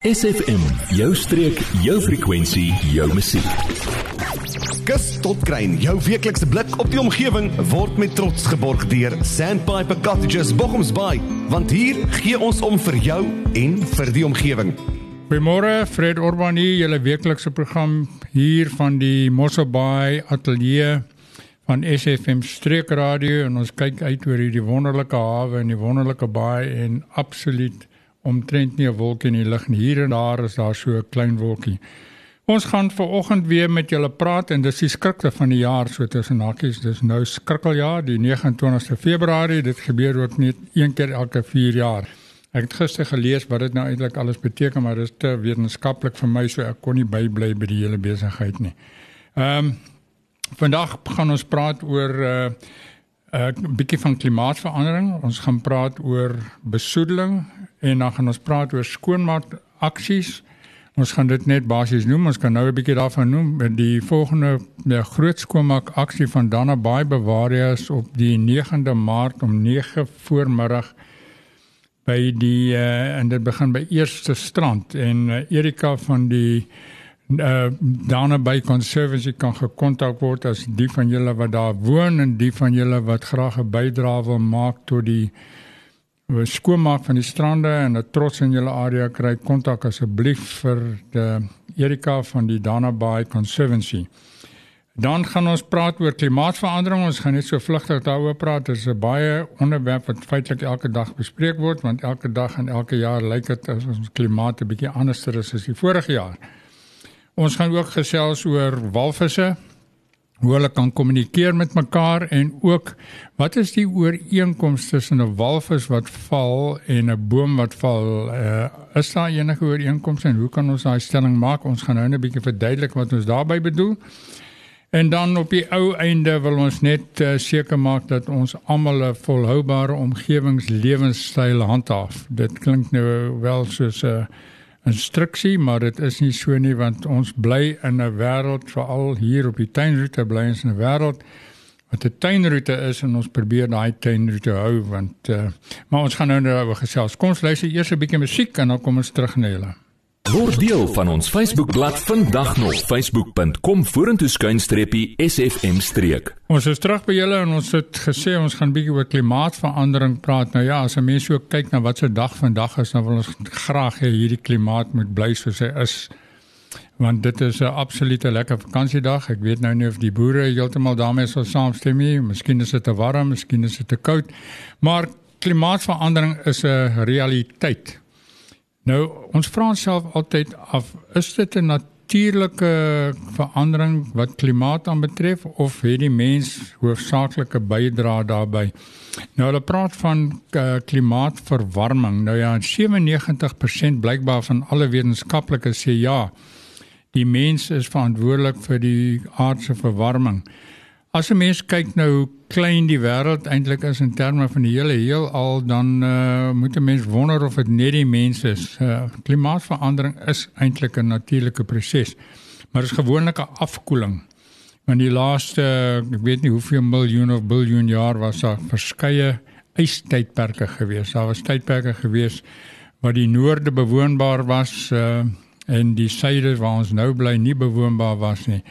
SFM, jou streek, jou frekwensie, jou musiek. Kus tot kruin, jou weeklikse blik op die omgewing word met trots geborg deur Sandpiper Cottages Bochums Bay, want hier gee ons om vir jou en vir die omgewing. Goeiemôre, Fred Urbani, julle weeklikse program hier van die Mossel Bay Ateljee van SFM Streekradio en ons kyk uit oor hierdie wonderlike hawe en die wonderlike baai en absoluut omtrent nie 'n wolk in die lug nie. Hier en daar is daar so 'n klein wolkie. Ons gaan ver oggend weer met julle praat en dis die skrikte van die jaar so tussen hakies. Dis nou skrikkeljaar, die 29ste Februarie. Dit gebeur ook net een keer elke 4 jaar. Ek het gister gelees wat dit nou eintlik alles beteken, maar dit is te wetenskaplik vir my so ek kon nie bybly by die hele besigheid nie. Ehm um, vandag gaan ons praat oor uh, 'n uh, bietjie van klimaatsverandering. Ons gaan praat oor besoedeling en dan gaan ons praat oor skoonmaak aksies. Ons gaan dit net basies noem. Ons kan nou 'n bietjie daarvan noem. Die volgende die groot skoonmaak aksie van Dana Bay Bavaria op die 9de Maart om 9 voormiddag by die uh, en dit begin by Eerste Strand en uh, Erika van die uh, Dana Bay Conservancy kan gekontak word as die van julle wat daar woon en die van julle wat graag 'n bydrae wil maak tot die we skoonmaak van die strande en 'n trots in julle area kry kontak asseblief vir die Erika van die Dana Bay Conservancy. Dan gaan ons praat oor klimaatsverandering. Ons gaan net so vlugtig daaroor praat. Dit is 'n baie onderwerp wat feitelik elke dag bespreek word want elke dag en elke jaar lyk dit as ons klimaat 'n bietjie anderster is as die vorige jaar. Ons gaan ook gesels oor walvisse hoe hulle kan kommunikeer met mekaar en ook wat is die ooreenkoms tussen 'n walvis wat val en 'n boom wat val? Uh, is daar enige ooreenkoms en hoe kan ons daai stelling maak? Ons gaan nou net 'n bietjie verduidelik wat ons daarmee bedoel. En dan op die ou einde wil ons net uh, seker maak dat ons almal 'n volhoubare omgewingslewensstyl handhaaf. Dit klink nou wel soos 'n uh, instruksie, maar dit is nie so nie want ons bly in 'n wêreld veral hier op die tuinroete bly ons in 'n wêreld wat 'n tuinroete is en ons probeer daai tuinroete hou want uh, maar ons gaan nou nou oor gesels. Kom ons luister eers 'n bietjie musiek en dan kom ons terug na julle. Word deel van ons Facebookblad vandag nog facebook.com vorentoe skuinstreepie sfm streek. Ons is terug by julle en ons het gesê ons gaan bietjie oor klimaatsverandering praat. Nou ja, as 'n mens so kyk na wat se dag vandag is, dan wil ons graag hê hierdie klimaat moet bly soos hy is. Want dit is 'n absolute lekker vakansiedag. Ek weet nou nie of die boere heeltemal daarmee sal saamstem nie. Miskien is dit te warm, miskien is dit te koud. Maar klimaatsverandering is 'n realiteit. Nou, ons vra onsself altyd af, is dit 'n natuurlike verandering wat klimaat aanbetref of het die mens hoofsaaklike bydrae daarbey? Nou hulle praat van uh, klimaatverwarming. Nou ja, 97% blykbaar van alle wetenskaplikes sê ja. Die mens is verantwoordelik vir die aardse verwarming. As 'n mens kyk nou hoe klein die wêreld eintlik is in terme van die hele heelal, dan uh, moet 'n mens wonder of dit net die mense is. Uh, klimaatsverandering is eintlik 'n natuurlike proses, maar is gewoonlik 'n afkoeling. Want die laaste, ek weet nie hoeveel miljoen of biljoen jaar was daar verskeie ystydperke gewees. Daar was tydperke gewees waar die noorde bewoonbaar was uh, en die suide waar ons nou bly nie bewoonbaar was nie.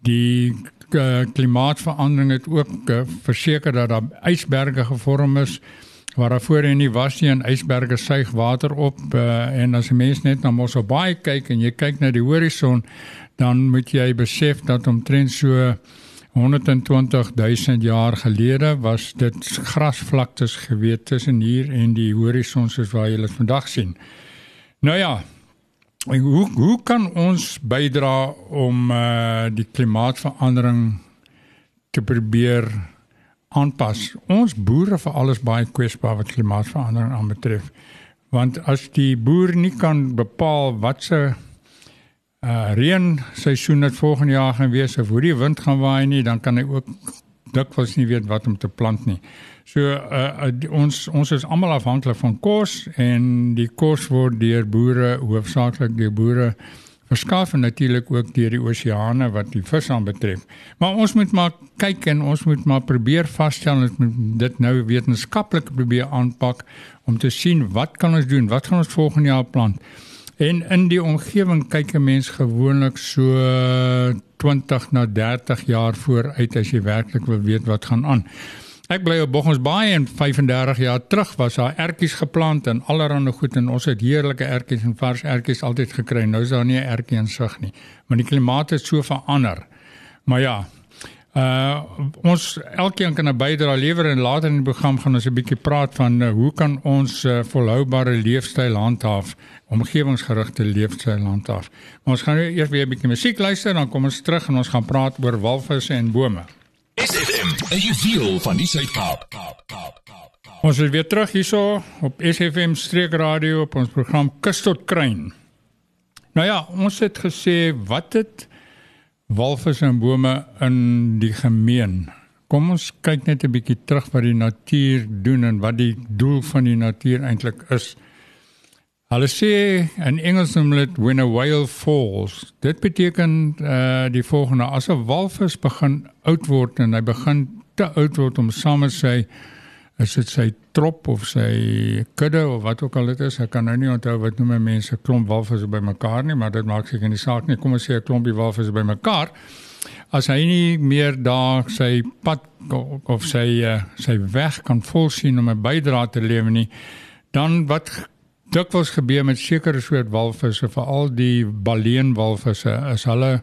Die uh, klimaatsverandering het ook uh, verseker dat daar ysberge gevorm is waar daar voorheen nie was nie en ysberge suig water op uh, en as 'n mens net na Mossel Bay kyk en jy kyk na die horison dan moet jy besef dat omtrent so 120 000 jaar gelede was dit grasvlaktes gewees tussen hier en die horison soos jy dit vandag sien. Nou ja, hoe hoe kan ons bydra om uh, die klimaatsverandering te probeer aanpas? Ons boere vir alles baie kwesbaar wat klimaatsverandering aanbetref. Want as die boer nie kan bepaal wat se uh reën seisoen dit volgende jaar gaan wees of hoe die wind gaan waai nie, dan kan hy ook dikwels nie weet wat om te plant nie. So uh, uh ons ons is almal afhanklik van kos en die kos word deur boere hoofsaaklik deur boere verskaf en natuurlik ook deur die oseane wat die vis aanbetref. Maar ons moet maar kyk en ons moet maar probeer vasstel dat dit nou wetenskaplik probeer aanpak om te sien wat kan ons doen? Wat gaan ons volgende jaar plant? En in die omgewing kyk 'n mens gewoonlik so 20 na 30 jaar vooruit as jy werklik wil weet wat gaan aan. Ek bly op Boggensbaai en 35 jaar terug was daar ertjies geplant en allerlei goed en ons het heerlike ertjies en vars ertjies altyd gekry. Nou is daar nie 'n ertjie in sig nie. Maar die klimaat het so verander. Maar ja, Uh ons elkeen kan 'n bydrae lewer en later in die program gaan ons 'n bietjie praat van uh, hoe kan ons uh, volhoubare leefstyl handhaaf, omgewingsgerigte leefstyl handhaaf. Maar ons gaan nou eers weer 'n bietjie musiek luister dan kom ons terug en ons gaan praat oor walvisse en bome. SFM, 'n juweel van die Suid-Kaap. Ons is weer terug hierso op SFM Streekradio op ons program Kus tot Kruin. Nou ja, ons het gesê wat het walvisse en bome in die gemeen. Kom ons kyk net 'n bietjie terug wat die natuur doen en wat die doel van die natuur eintlik is. Hulle sê in Engels noem hulle when a whale falls. Dit beteken uh die volgende as 'n walvis begin oud word en hy begin te oud word om saam met sy is dit sy trop of sy kudde of wat ook al dit is. Ek kan nou nie onthou wat noem mense klomp walvisse bymekaar nie, maar dit maak seker nie saak nie. Kom ons sê 'n klompie walvisse bymekaar. As hy nie meer daar sy pad of sy uh, sy weg kan volsien om 'n bydrae te lewer nie, dan wat dikwels gebeur met sekere soort walvisse, veral die baleenwalvisse, is hulle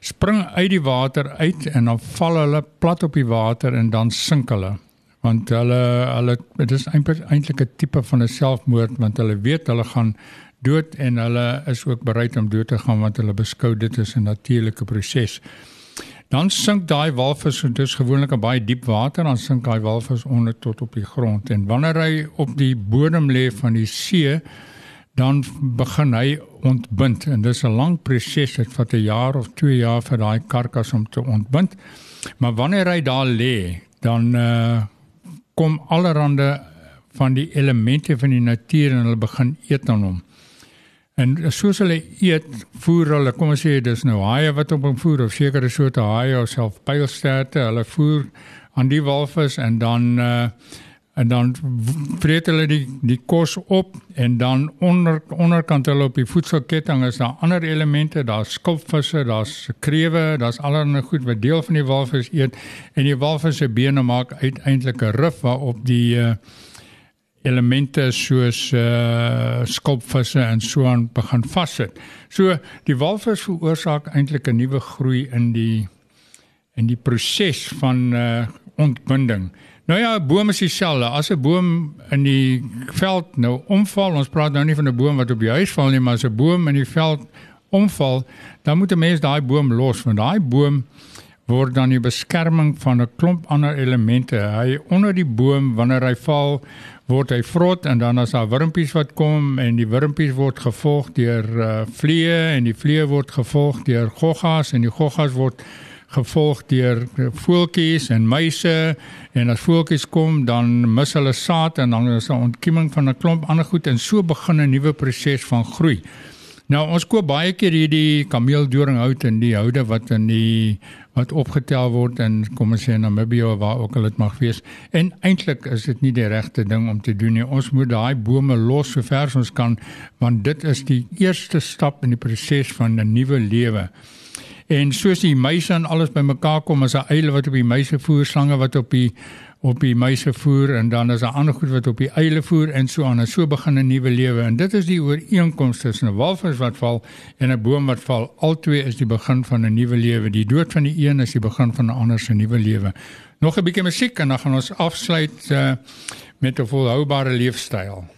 spring uit die water uit en dan val hulle plat op die water en dan sink hulle want hulle hulle dit is eintlik 'n tipe van 'n selfmoord want hulle weet hulle gaan dood en hulle is ook bereid om dood te gaan want hulle beskou dit as 'n natuurlike proses. Dan sink daai walvis en dit is gewoonlik in baie diep water dan sink daai walvis onder tot op die grond. En wanneer hy op die bodem lê van die see dan begin hy ontbind. En dis 'n lang proses dit vat 'n jaar of 2 jaar vir daai karkas om te ontbind. Maar wanneer hy daar lê dan uh, kom allerhande van die elemente van die natuur en hulle begin eet aan hom. En soos hulle eet, voer hulle, kom ons sê dis nou haie wat op hom voer of sekere soorte haie of self pylsterte, hulle voer aan die walvis en dan uh en dan vreet hulle die die kos op en dan onder onderkant hulle op die voedselketting is daar ander elemente, daar's skulpvisse, daar's krewe, daar's allerlei goed wat deel van die walvis eet en die walvis se bene maak uiteindelik 'n rif waarop die uh, elemente soos uh skulpvisse en so aan begin vassit. So die walvis veroorsaak eintlik 'n nuwe groei in die in die proses van uh ontbinding. Nou ja, 'n boom is dieselfde. As 'n boom in die veld nou omval, ons praat nou nie van 'n boom wat op die huis val nie, maar as 'n boom in die veld omval, dan moet 'n mens daai boom los, want daai boom word dan die beskerming van 'n klomp ander elemente. Hy onder die boom wanneer hy val, word hy vrot en dan as daar wurmpies wat kom en die wurmpies word gevolg deur uh, vliee en die vliee word gevolg deur goggas en die goggas word gevolg deur voeltjies en muise en as voeltjies kom dan mis hulle saad en dan is daar ontkieming van 'n klomp ander goed en so begin 'n nuwe proses van groei. Nou ons koop baie keer hierdie kameeldoringhout en die houde wat in die wat opgetel word en kom ons sê in Namibia waar ook al dit mag wees. En eintlik is dit nie die regte ding om te doen nie. Ons moet daai bome los so ver as ons kan want dit is die eerste stap in die proses van 'n nuwe lewe. En soos die muise en alles bymekaar kom, is daar eile wat op die muise voer, slange wat op die op die muise voer en dan is daar ander goed wat op die eile voer en so aan en so begin 'n nuwe lewe. En dit is die ooreenkoms tussen 'n walvis wat val en 'n boom wat val. Albei is die begin van 'n nuwe lewe. Die dood van die een is die begin van 'n ander se nuwe lewe. Nog 'n bietjie musiek en dan gaan ons afsluit uh, met 'n volhoubare leefstyl.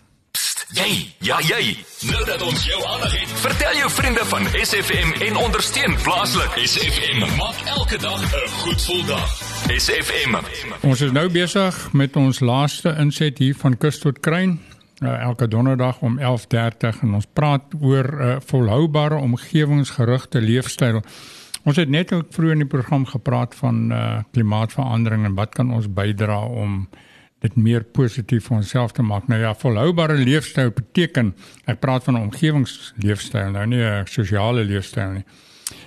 Jy, ja jy. Nou dat ons jou aandag het, vertel jou vriende van SFM en ondersteun plaaslik. SFM maak elke dag 'n goed gevoel dag. SFM. Ons is nou besig met ons laaste inset hier van Kus tot Kruin. Uh, elke donderdag om 11:30 en ons praat oor 'n uh, volhoubare omgewingsgerigte leefstyl. Ons het net ook vroeër in die program gepraat van uh, klimaatsverandering en wat kan ons bydra om dit meer positief vir onsself te maak. Nou ja, volhoubare leefstyl beteken ek praat van 'n omgewingsleefstyl, nou nie 'n sosiale leefstyl nie.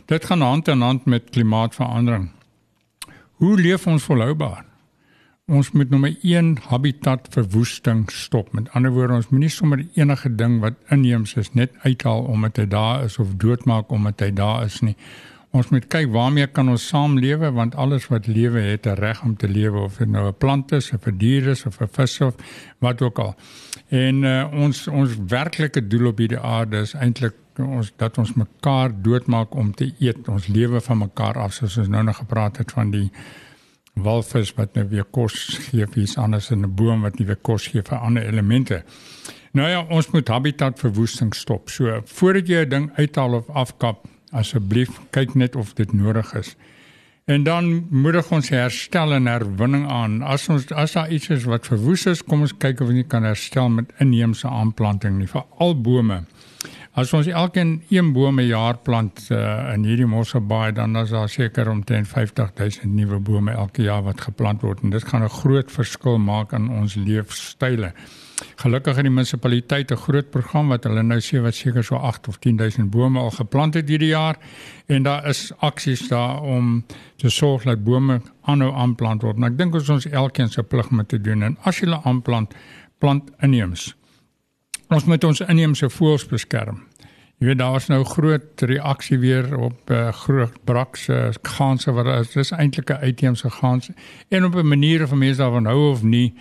Dit gaan hand in hand met klimaatsverandering. Hoe leef ons volhoubaar? ons moet nommer 1 habitat verwoesting stop. Met ander woorde, ons moenie sommer enige ding wat inheems is net uithaal omdat hy daar is of doodmaak omdat hy daar is nie. Ons moet kyk waarmee kan ons saamlewe want alles wat lewe het 'n reg om te lewe of dit nou 'n plant is, 'n dier is of 'n vis of wat ook al. En uh, ons ons werklike doel op hierdie aarde is eintlik ons dat ons mekaar doodmaak om te eet. Ons lewe van mekaar af soos ons nou nog gepraat het van die walvis wat nou weer kos gee vir iets anders in 'n boom wat nie weer kos gee vir ander elemente. Nou ja, ons moet habitatverwoesting stop. So voordat jy 'n ding uithaal of afkap, asseblief kyk net of dit nodig is. En dan moedig ons herstel en herwinning aan. As ons as daar iets is wat verwoes is, kom ons kyk of ons kan herstel met inheemse aanplanting, nie vir al bome. As ons elkeen een boom 'n jaar plant uh, in hierdie Mosselbaai dan is daar seker omtrent 50000 nuwe bome elke jaar wat geplant word en dit gaan 'n groot verskil maak aan ons leefstyle. Gelukkig het die munisipaliteit 'n groot program wat hulle nou sê wat seker so 8 of 10000 bome al geplant het hierdie jaar en daar is aksies daar om te sorg dat bome aanhou aanplant word. Maar ek dink ons elkeen se plig moet te doen en as jy hulle aanplant, plant inheems. Ons moet ons inheemse voëls beskerm. Jy weet daar was nou groot reaksie weer op uh, groot brakse uh, ganse wat is dis eintlik 'n uitheemse gans en op 'n manier of mense daarvan hou of nie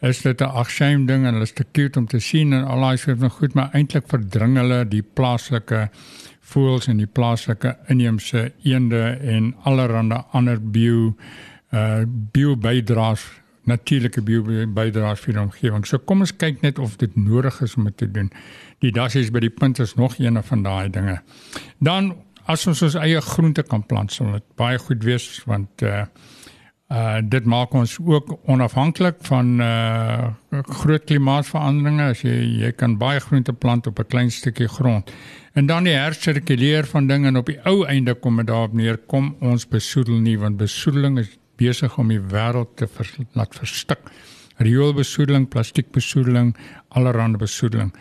is dit 'n agshame ding en hulle is te cute om te sien en al daai soort van goed maar eintlik verdring hulle die plaaslike voëls en die plaaslike inheemse eende en allerlei ander bio uh bio bydraes natuurlike biobydraes vir die omgewing. So kom ons kyk net of dit nodig is om dit te doen. Die dassies by die punt is nog een van daai dinge. Dan as ons ons eie groente kan plant, sal dit baie goed wees want uh uh dit maak ons ook onafhanklik van uh groot klimaatsveranderinge as jy jy kan baie groente plant op 'n klein stukkie grond. En dan die hersirkuleer van dinge en op die ou einde kom dit daarop neer kom ons besoedel nie want besoedeling is besig om die wêreld te vers, laat verstik. Rioolbesoedeling, plastiekbesoedeling, allerlei besoedeling.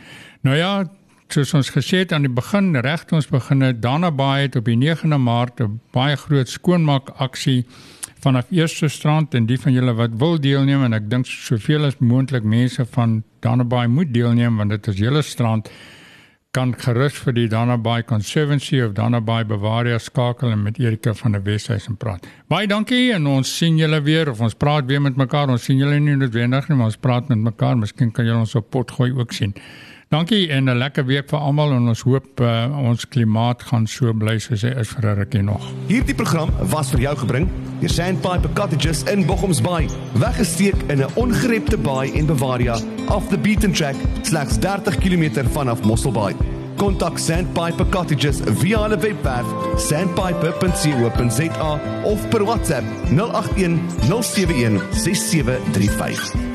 Nou ja, soos ons gesê het aan die begin, reg toe ons begin het, Dana Bay het op die 9de Maart 'n baie groot skoonmaak aksie vanaf Eerste Strand en die van julle wat wil deelneem en ek dink soveel as moontlik mense van Dana Bay moet deelneem want dit is julle strand kan gerus vir die Danabaai Conservancy of Danabaai Bavaria skakel en met Erika van der Weshuizen praat. Baie dankie en ons sien julle weer of ons praat weer met mekaar. Ons sien julle nie noodwendig nie, maar ons praat met mekaar. Miskien kan julle ons op potgooi ook sien. Dankie en 'n lekker week vir almal en ons hoop uh, ons klimaat gaan so bly soos hy is vir 'n rukkie nog. Hierdie program was vir jou gebring deur Sandpiper Cottages in Bochumsbaai. Weggesteek in 'n ongerepte baai in Bavaria off the beaten track slegs 30 km vanaf Mosselbaai. Kontak Sandpiper Cottages via hulle webwerf sandpiper.co.za of per WhatsApp 081 071 6735.